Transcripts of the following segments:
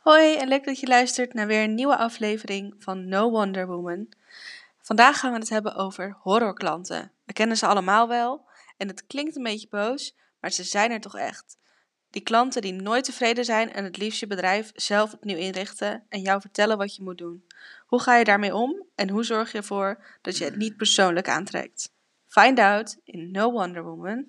Hoi en leuk dat je luistert naar weer een nieuwe aflevering van No Wonder Woman. Vandaag gaan we het hebben over horrorklanten. We kennen ze allemaal wel en het klinkt een beetje boos, maar ze zijn er toch echt. Die klanten die nooit tevreden zijn en het liefst je bedrijf zelf opnieuw inrichten en jou vertellen wat je moet doen. Hoe ga je daarmee om en hoe zorg je ervoor dat je het niet persoonlijk aantrekt? Find out in No Wonder Woman.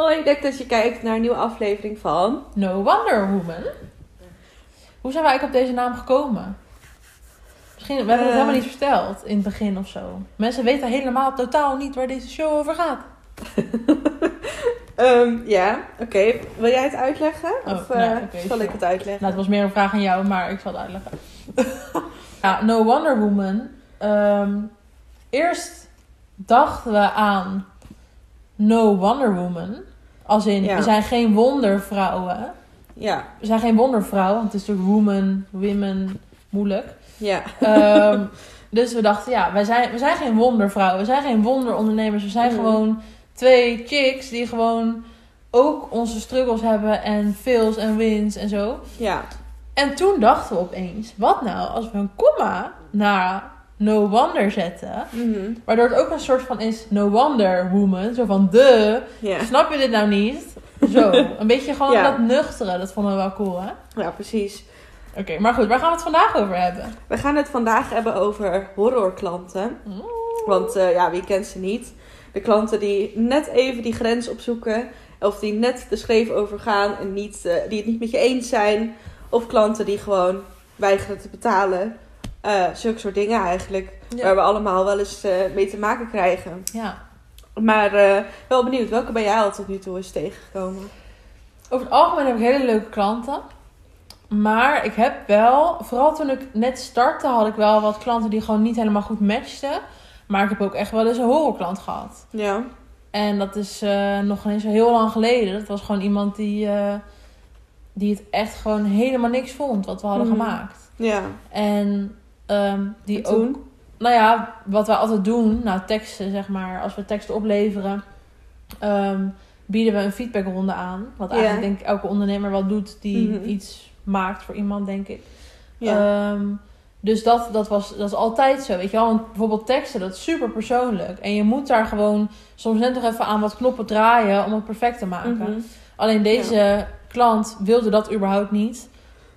Hoi, leuk dat je kijkt naar een nieuwe aflevering van No Wonder Woman. Hoe zijn wij eigenlijk op deze naam gekomen? Misschien, we hebben het Eh. helemaal niet verteld in het begin of zo. Mensen weten helemaal totaal niet waar deze show over gaat. Ehm, ja, oké. Wil jij het uitleggen? Oh, of eh, nou, oké, zal sure. ik het uitleggen? Nou, het was meer een vraag aan jou, maar ik zal het uitleggen. ja, No Wonder Woman. Ehm, eerst dachten we aan No Wonder Woman. Als in, Ja. we zijn geen wondervrouwen. Ja, We zijn geen wondervrouw, want het is natuurlijk woman, women, moeilijk. ja. Ehm, dus we dachten, ja, wij zijn, we zijn geen wondervrouwen. We zijn geen wonderondernemers. We zijn Mm. gewoon twee chicks die gewoon ook onze struggles hebben en fails en wins en zo. ja. En toen dachten we opeens, wat nou als we een komma naar no wonder zetten. Mhm. Waardoor het ook een soort van is no wonder woman. Zo van de. Snap je dit nou niet? Zo. Een beetje gewoon Ja. dat nuchtere. Dat vonden we wel cool, hè? ja, precies. Oké, maar goed. Waar gaan we het vandaag over hebben? We gaan het vandaag hebben over horrorklanten. Want eh, ja, wie kent ze niet? De klanten die net even die grens opzoeken. Of die net de schreef overgaan en niet, eh, die het niet met je eens zijn. Of klanten die gewoon weigeren te betalen. Eh zulke soort dingen eigenlijk. Ja. Waar we allemaal wel eens eh, mee te maken krijgen. Ja. Maar eh, wel benieuwd, welke bij jou al tot nu toe is tegengekomen? Over het algemeen heb ik hele leuke klanten. Maar ik heb wel, vooral toen ik net startte, had ik wel wat klanten die gewoon niet helemaal goed matchten. Maar ik heb ook echt wel eens een horrorklant gehad. Ja. En dat is nog zo heel lang geleden. Dat was gewoon iemand die, die het echt gewoon helemaal niks vond wat we hadden Mhm. gemaakt. Ja. En ehm, die ook nou ja, wat wij altijd doen, nou teksten zeg maar, als we teksten opleveren, ehm, bieden we een feedbackronde aan. Wat eigenlijk denk ik elke ondernemer wel doet die Mhm. iets maakt voor iemand, denk ik. Ehm, dus dat, dat, was, dat is altijd zo, weet je wel. Want bijvoorbeeld teksten, dat is super persoonlijk. En je moet daar gewoon soms net nog even aan wat knoppen draaien om het perfect te maken. Mhm. Alleen deze klant wilde dat überhaupt niet.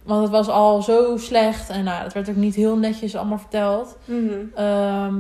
Want het was al zo slecht. En nou, dat werd ook niet heel netjes allemaal verteld. Mhm. Ehm,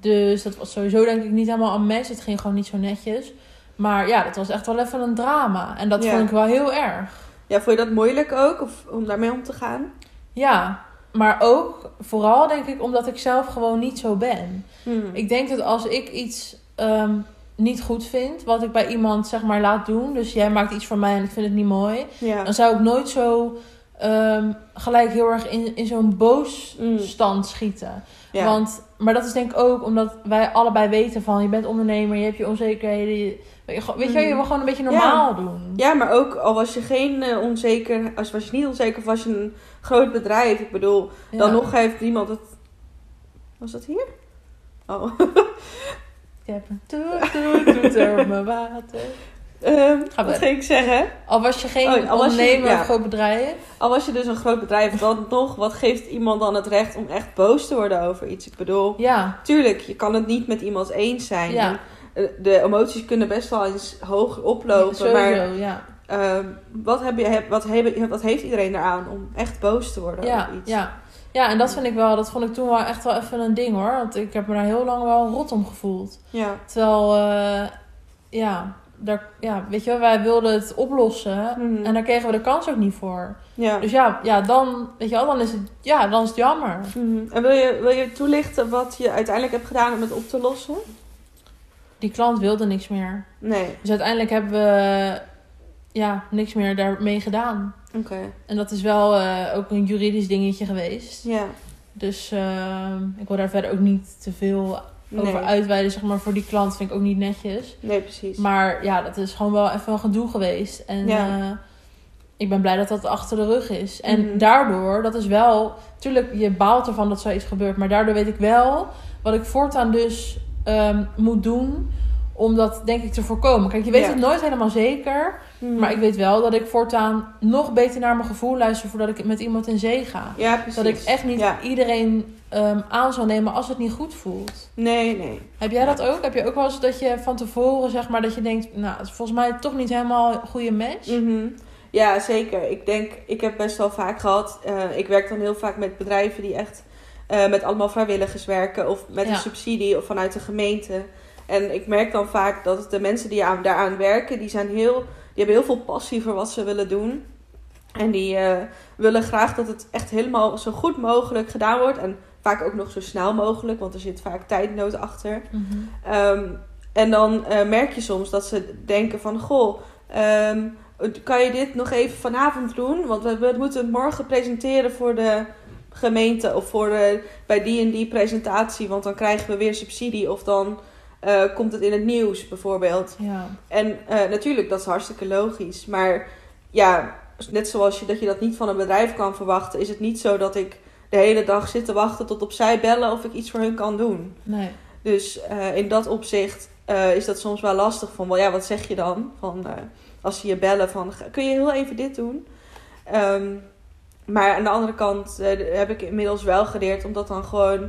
dus dat was sowieso denk ik niet helemaal een match. Het ging gewoon niet zo netjes. Maar ja, dat was echt wel even een drama. En dat Ja. vond ik wel heel erg. Ja, vond je dat moeilijk ook? Of om daarmee om te gaan? Ja, maar ook vooral denk ik omdat ik zelf gewoon niet zo ben. Mhm. Ik denk dat als ik iets ehm, niet goed vind, wat ik bij iemand zeg maar laat doen. Dus jij maakt iets voor mij en ik vind het niet mooi. Ja. Dan zou ik nooit zo ehm, gelijk heel erg in, in zo'n boos Mm. stand schieten. Ja. Want, maar dat is denk ik ook omdat wij allebei weten van je bent ondernemer, je hebt je onzekerheden. Je, weet je, weet je, wil gewoon een beetje normaal doen. Ja, maar ook al was je geen eh, onzeker, als was je niet onzeker of was je een groot bedrijf, ik bedoel, Ja. dan nog heeft iemand het. Was dat hier? Oh. Je hebt een toet, op mijn water. Ga wat ging ik zeggen? Al was je geen Oh, ondernemer ja. of groot bedrijf. Al was je dus een groot bedrijf, dan nog, wat geeft iemand dan het recht om echt boos te worden over iets? Ik bedoel, Ja, tuurlijk, je kan het niet met iemand eens zijn. Ja. De emoties kunnen best wel eens hoog oplopen, maar sowieso, ja. ehm, wat, heb je, heb, wat, heb, wat heeft iedereen eraan om echt boos te worden Ja, over iets? ja. ja, en dat vind ik wel, dat vond ik toen wel echt wel even een ding hoor. Want ik heb me daar heel lang wel rot om gevoeld. Ja. Terwijl, eh, ja, daar, ja, weet je wel, wij wilden het oplossen. Mhm. En daar kregen we de kans ook niet voor. ja. Dus ja, ja dan, weet je wel, dan is het, ja, dan is het jammer. Mhm. En wil je, wil je toelichten wat je uiteindelijk hebt gedaan om het op te lossen? Die klant wilde niks meer. Nee. Dus uiteindelijk hebben we, ja, niks meer daarmee gedaan. Oké. En dat is wel eh, ook een juridisch dingetje geweest. Ja. Dus eh, ik wil daar verder ook niet te veel Nee. over uitweiden, zeg maar, voor die klant vind ik ook niet netjes. Nee, precies. Maar ja, dat is gewoon wel even een gedoe geweest. En Ja. eh, ik ben blij dat dat achter de rug is. En Mhm. daardoor, dat is wel... Tuurlijk, je baalt ervan dat zoiets gebeurt. Maar daardoor weet ik wel wat ik voortaan dus ehm, moet doen... om dat denk ik te voorkomen. Kijk, je weet Ja. het nooit helemaal zeker. Mhm. Maar ik weet wel dat ik voortaan nog beter naar mijn gevoel luister voordat ik met iemand in zee ga. Ja, precies. Dat ik echt niet Ja. iedereen ehm, aan zou nemen als het niet goed voelt. Nee, nee. Heb jij dat ook? Heb je ook wel eens dat je van tevoren zeg maar dat je denkt, nou, het is volgens mij toch niet helemaal een goede match? Mhm. Ja, zeker. Ik denk, ik heb best wel vaak gehad. eh, ik werk dan heel vaak met bedrijven die echt eh, met allemaal vrijwilligers werken. Of met Ja. een subsidie of vanuit de gemeente. En ik merk dan vaak dat de mensen die aan, daaraan werken, die, zijn heel, die hebben heel veel passie voor wat ze willen doen. En die eh, willen graag dat het echt helemaal zo goed mogelijk gedaan wordt. En vaak ook nog zo snel mogelijk, want er zit vaak tijdnood achter. Mhm. Ehm, en dan eh, merk je soms dat ze denken van... Goh, ehm, kan je dit nog even vanavond doen? Want we, we moeten het morgen presenteren voor de gemeente... of voor de, bij die en die presentatie. Want dan krijgen we weer subsidie. Of dan eh, komt het in het nieuws bijvoorbeeld. Ja. En eh, natuurlijk, dat is hartstikke logisch. Maar ja, net zoals je dat je dat niet van een bedrijf kan verwachten... is het niet zo dat ik de hele dag zit te wachten tot op zij bellen... of ik iets voor hun kan doen. Nee. Dus eh, in dat opzicht is dat soms wel lastig. Van, wel, ja, wat zeg je dan? Van, als ze je bellen van, "Ga- kun je heel even dit doen? Ehm, maar aan de andere kant eh, heb ik inmiddels wel geleerd om dat dan gewoon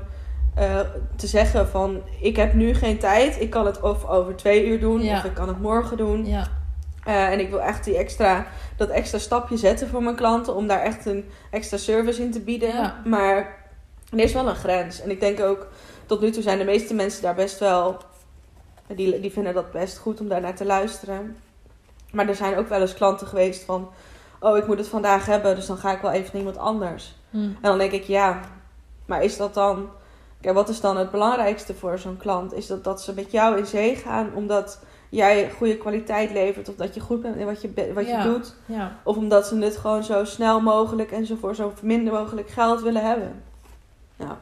eh, te zeggen van... Ik heb nu geen tijd. Ik kan het of over twee uur doen Ja. of ik kan het morgen doen. Ja. Eh, en ik wil echt die extra, dat extra stapje zetten voor mijn klanten. Om daar echt een extra service in te bieden. Ja. Maar er is wel een grens. En ik denk ook, tot nu toe zijn de meeste mensen daar best wel... Die, die vinden dat best goed om daar naar te luisteren. Maar er zijn ook wel eens klanten geweest van... Oh, ik moet het vandaag hebben, dus dan ga ik wel even naar iemand anders. Hm. En dan denk ik, ja, maar is dat dan... Kijk, wat is dan het belangrijkste voor zo'n klant? Is dat dat ze met jou in zee gaan omdat jij goede kwaliteit levert... of dat je goed bent in wat je, wat Ja. je doet... Ja. Of omdat ze het gewoon zo snel mogelijk en zo voor zo minder mogelijk geld willen hebben. Ja.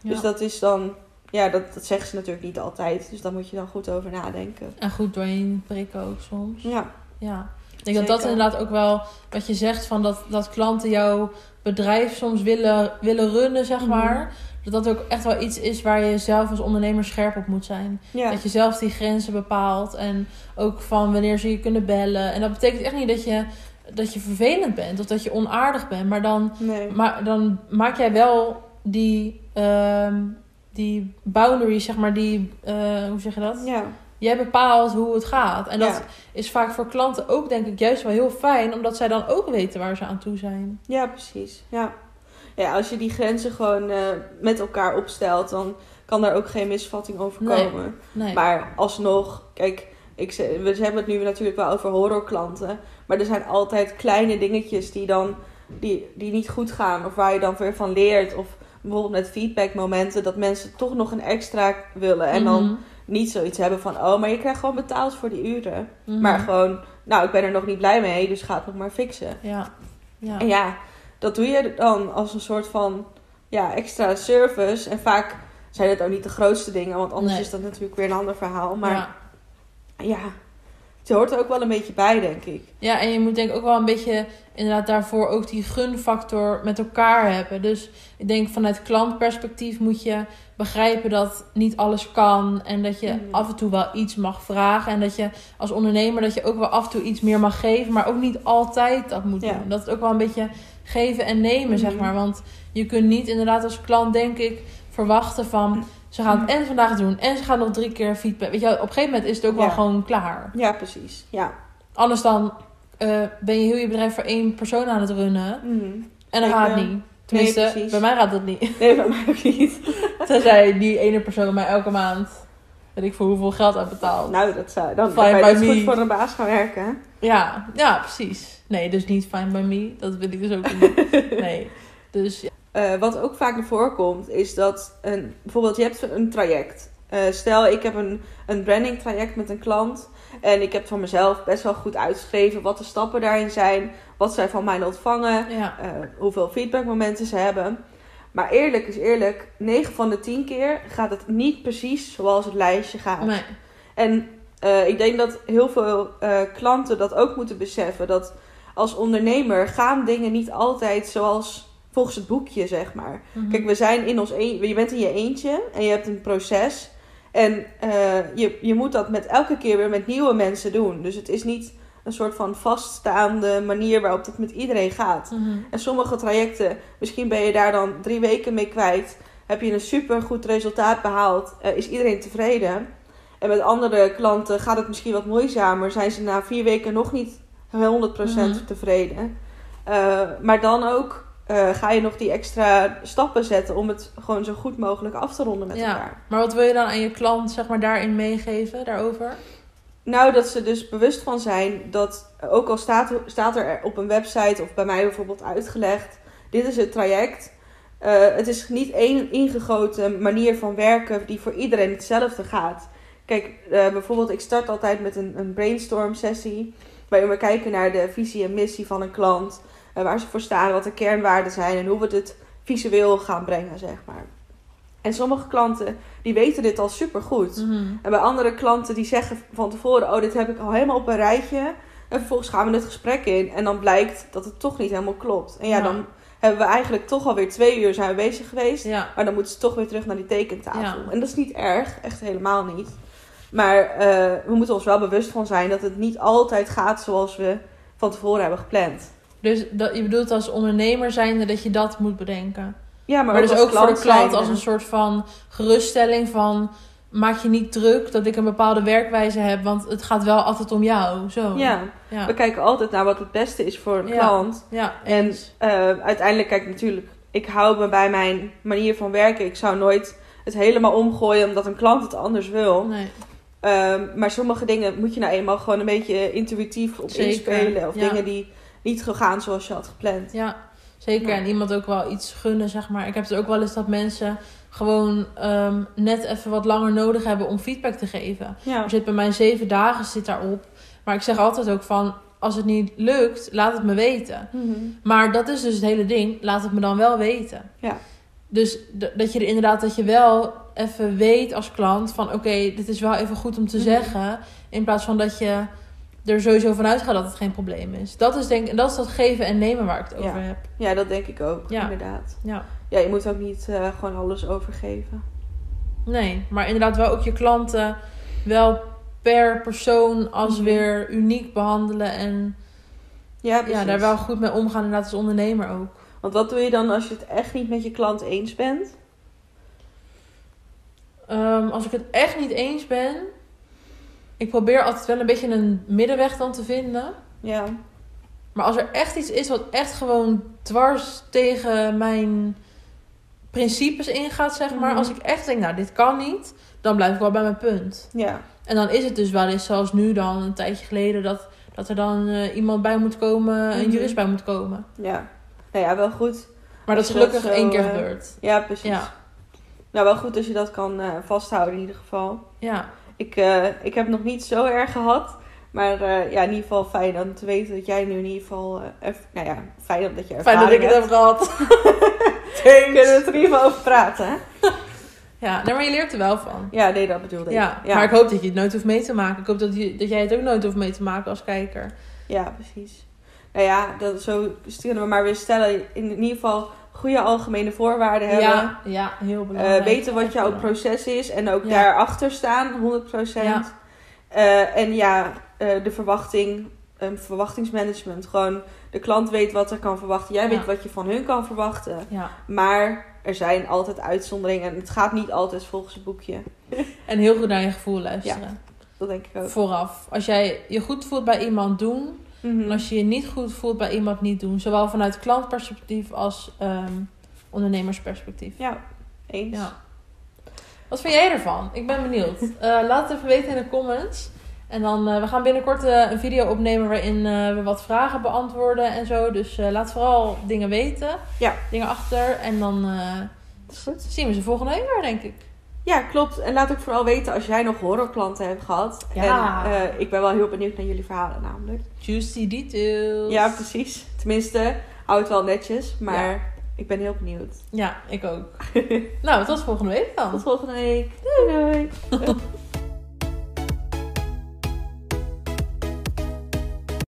Ja. Dus dat is dan, ja, dat, dat zeggen ze natuurlijk niet altijd. Dus daar moet je dan goed over nadenken. En goed doorheen prikken ook soms. Ja, Ja. Ik denk dat dat inderdaad ook wel wat je zegt van dat, dat klanten jouw bedrijf soms willen, willen runnen, zeg Mhm. maar. Dat dat ook echt wel iets is waar je zelf als ondernemer scherp op moet zijn. ja. Dat je zelf die grenzen bepaalt en ook van wanneer ze je kunnen bellen. En dat betekent echt niet dat je, dat je vervelend bent of dat je onaardig bent, maar dan, nee. maar dan maak jij wel die, ehm, die boundaries, zeg maar, die, eh, hoe zeg je dat? Ja, Jij bepaalt hoe het gaat. En dat Ja. is vaak voor klanten ook, denk ik, juist wel heel fijn, omdat zij dan ook weten waar ze aan toe zijn. ja, precies. Ja. ja, als je die grenzen gewoon eh, met elkaar opstelt, dan kan daar ook geen misvatting over komen. Nee. Maar alsnog, kijk, ik, we hebben het nu natuurlijk wel over horrorklanten. Maar er zijn altijd kleine dingetjes die dan die, die niet goed gaan. Of waar je dan weer van leert. Of bijvoorbeeld met feedbackmomenten dat mensen toch nog een extra willen. En dan Mhm. Niet zoiets hebben van, oh, maar je krijgt gewoon betaald voor die uren. Mhm. Maar gewoon, nou, ik ben er nog niet blij mee, dus ga het nog maar fixen. Ja. Ja. En ja, dat doe je dan als een soort van ja, extra service. En vaak zijn het ook niet de grootste dingen, want anders Nee. is dat natuurlijk weer een ander verhaal. Maar ja. ja, het hoort er ook wel een beetje bij, denk ik. Ja, en je moet denk ik ook wel een beetje inderdaad daarvoor ook die gunfactor met elkaar hebben. Dus ik denk vanuit klantperspectief moet je begrijpen dat niet alles kan. En dat je Mhm. af en toe wel iets mag vragen. En dat je als ondernemer dat je ook wel af en toe iets meer mag geven. Maar ook niet altijd dat moet Ja. doen. Dat het ook wel een beetje geven en nemen, zeg Mhm. maar. Want je kunt niet inderdaad als klant, denk ik, verwachten van... Ze gaan het en vandaag doen en ze gaan nog drie keer feedback. Weet je, op een gegeven moment is het ook wel Ja. gewoon klaar. Ja, precies. Ja. Anders dan eh, ben je heel je bedrijf voor één persoon aan het runnen. Mhm. En dan gaat het niet. Tenminste, precies. bij mij gaat het niet. Nee, bij mij ook niet. Tenzij die ene persoon mij elke maand, weet ik voor hoeveel geld uitbetaalt. Nou, dat zou dan Fine by dus me. goed voor een baas gaan werken. Ja, ja, precies. Nee, dus niet fine by me. Dat wil ik dus ook niet. Nee. Dus ja. Eh, wat ook vaak naar voren komt, is dat een, bijvoorbeeld je hebt een traject. Eh, stel, ik heb een, een branding traject met een klant. En ik heb van mezelf best wel goed uitgeschreven wat de stappen daarin zijn. Wat zij van mij ontvangen. ja. eh, hoeveel feedbackmomenten ze hebben. Maar eerlijk is eerlijk, 9 van de 10 keer gaat het niet precies zoals het lijstje gaat. Nee. En ik denk dat heel veel klanten dat ook moeten beseffen. Dat als ondernemer gaan dingen niet altijd zoals volgens het boekje, zeg maar. Mhm. Kijk, we zijn in ons een, je bent in je eentje en je hebt een proces. En eh, je, je moet dat met elke keer weer met nieuwe mensen doen. Dus het is niet een soort van vaststaande manier waarop dat met iedereen gaat. Mhm. En sommige trajecten, misschien ben je daar dan drie weken mee kwijt. Heb je een super goed resultaat behaald, eh, is iedereen tevreden. En met andere klanten gaat het misschien wat moeizamer. Zijn ze na vier weken nog niet 100% Mhm. tevreden. Eh, maar dan ook eh, ga je nog die extra stappen zetten om het gewoon zo goed mogelijk af te ronden met Ja. elkaar. Maar wat wil je dan aan je klant zeg maar, daarin meegeven, daarover? Nou, dat ze dus bewust van zijn dat, ook al staat, staat er op een website of bij mij bijvoorbeeld uitgelegd, dit is het traject. Eh, het is niet één ingegoten manier van werken die voor iedereen hetzelfde gaat. Kijk, eh, bijvoorbeeld, ik start altijd met een, een brainstorm sessie. Waarin we kijken naar de visie en missie van een klant. Eh, waar ze voor staan, wat de kernwaarden zijn en hoe we het visueel gaan brengen, zeg maar. En sommige klanten, die weten dit al supergoed. Mhm. En bij andere klanten die zeggen van tevoren: Oh, dit heb ik al helemaal op een rijtje. En vervolgens gaan we het gesprek in. En dan blijkt dat het toch niet helemaal klopt. En ja, Ja. dan hebben we eigenlijk toch alweer twee uur zijn we bezig geweest. Ja. Maar dan moeten ze toch weer terug naar die tekentafel. Ja. En dat is niet erg, echt helemaal niet. Maar eh, we moeten ons wel bewust van zijn dat het niet altijd gaat zoals we van tevoren hebben gepland. Dus dat, je bedoelt als ondernemer zijnde dat je dat moet bedenken. Ja, maar, Maar, ook dus ook voor de klant als een soort van geruststelling van... Maak je niet druk dat ik een bepaalde werkwijze heb, want het gaat wel altijd om jou. Zo. Ja, ja. we kijken altijd naar wat het beste is voor een Ja. klant. Ja, En eh, uiteindelijk, kijk, natuurlijk, ik hou me bij mijn manier van werken. Ik zou nooit het helemaal omgooien omdat een klant het anders wil. Nee. Ehm, maar sommige dingen moet je nou eenmaal gewoon een beetje intuïtief op Zeker, inspelen. Of dingen die niet gaan zoals je had gepland. Ja, zeker. Ja. En iemand ook wel iets gunnen, zeg maar. Ik heb het ook wel eens dat mensen gewoon ehm, net even wat langer nodig hebben om feedback te geven. Ja, Er zit bij mij zeven dagen zit daarop. Maar ik zeg altijd ook van, als het niet lukt, laat het me weten. Mhm. Maar dat is dus het hele ding. Laat het me dan wel weten. Ja. Dus dat je er inderdaad, dat je wel even weet als klant van... Oké, dit is wel even goed om te Mhm. zeggen. In plaats van dat je er sowieso vanuit gaat dat het geen probleem is. Dat is, denk, dat, is dat geven en nemen waar ik het Ja. over heb. ja, dat denk ik ook, Ja. inderdaad. Ja. Ja, je moet ook niet eh, gewoon alles overgeven. Nee, maar inderdaad wel ook je klanten wel per persoon als Mhm. weer uniek behandelen. En Ja, ja, daar wel goed mee omgaan, inderdaad als ondernemer ook. Want wat doe je dan als je het echt niet met je klant eens bent? Ehm, als ik het echt niet eens ben, ik probeer altijd wel een beetje een middenweg dan te vinden. Ja, Maar als er echt iets is wat echt gewoon dwars tegen mijn principes ingaat, zeg maar. Mhm. Als ik echt denk, nou, dit kan niet, dan blijf ik wel bij mijn punt. ja, En dan is het dus wel eens zoals nu dan, een tijdje geleden, dat, dat er dan eh, iemand bij moet komen, een Mhm. jurist bij moet komen. ja. Nou ja, wel goed. Maar dat is dat gelukkig zo, één keer eh, gebeurd. Ja, precies. Ja, Nou, wel goed als je dat kan eh, vasthouden in ieder geval. ja. Ik, eh, ik heb nog niet zo erg gehad. Maar eh, ja, in ieder geval fijn om te weten dat jij nu in ieder geval... erv- nou ja, fijn dat je Fijn dat ik het heb gehad. We kunnen er in ieder geval over praten, hè? Ja, nee, maar je leert er wel van. Ja, nee, dat bedoelde ik. Ja, maar ik hoop dat je het nooit hoeft mee te maken. Ik hoop dat, je, dat jij het ook nooit hoeft mee te maken als kijker. Ja, precies. Nou ja, dat, zo kunnen we maar weer stellen. In ieder geval goede algemene voorwaarden hebben. Ja, ja, heel Eh, belangrijk. weten wat jouw proces is en ook daarachter staan, 100%. Ja. Eh, en ja, eh, de verwachting, een verwachtingsmanagement. Gewoon de klant weet wat er kan verwachten. Jij weet wat je van hun kan verwachten. Maar er zijn altijd uitzonderingen. En het gaat niet altijd volgens het boekje. en heel goed naar je gevoel luisteren. Dat denk ik ook. Vooraf. Als jij je goed voelt bij iemand doen, Mhm. als je je niet goed voelt bij iemand niet doen. Zowel vanuit klantperspectief als ehm, ondernemersperspectief. Ja, eens. Ja. Wat vind jij ervan? Ik ben benieuwd. Eh, laat het even weten in de comments. En dan, eh, we gaan binnenkort eh, een video opnemen waarin we wat vragen beantwoorden en zo. Dus laat vooral dingen weten. Ja. Dingen achter. En dan goed. zien we ze volgende week weer, denk ik. Ja, klopt. En laat ook vooral weten als jij nog horrorklanten hebt gehad. Ja. En eh, ik ben wel heel benieuwd naar jullie verhalen namelijk. Juicy details. Ja, precies. Tenminste, hou het wel netjes. Maar Ja. ik ben heel benieuwd. Ja, ik ook. nou, tot volgende week dan. Tot volgende week. Doei doei.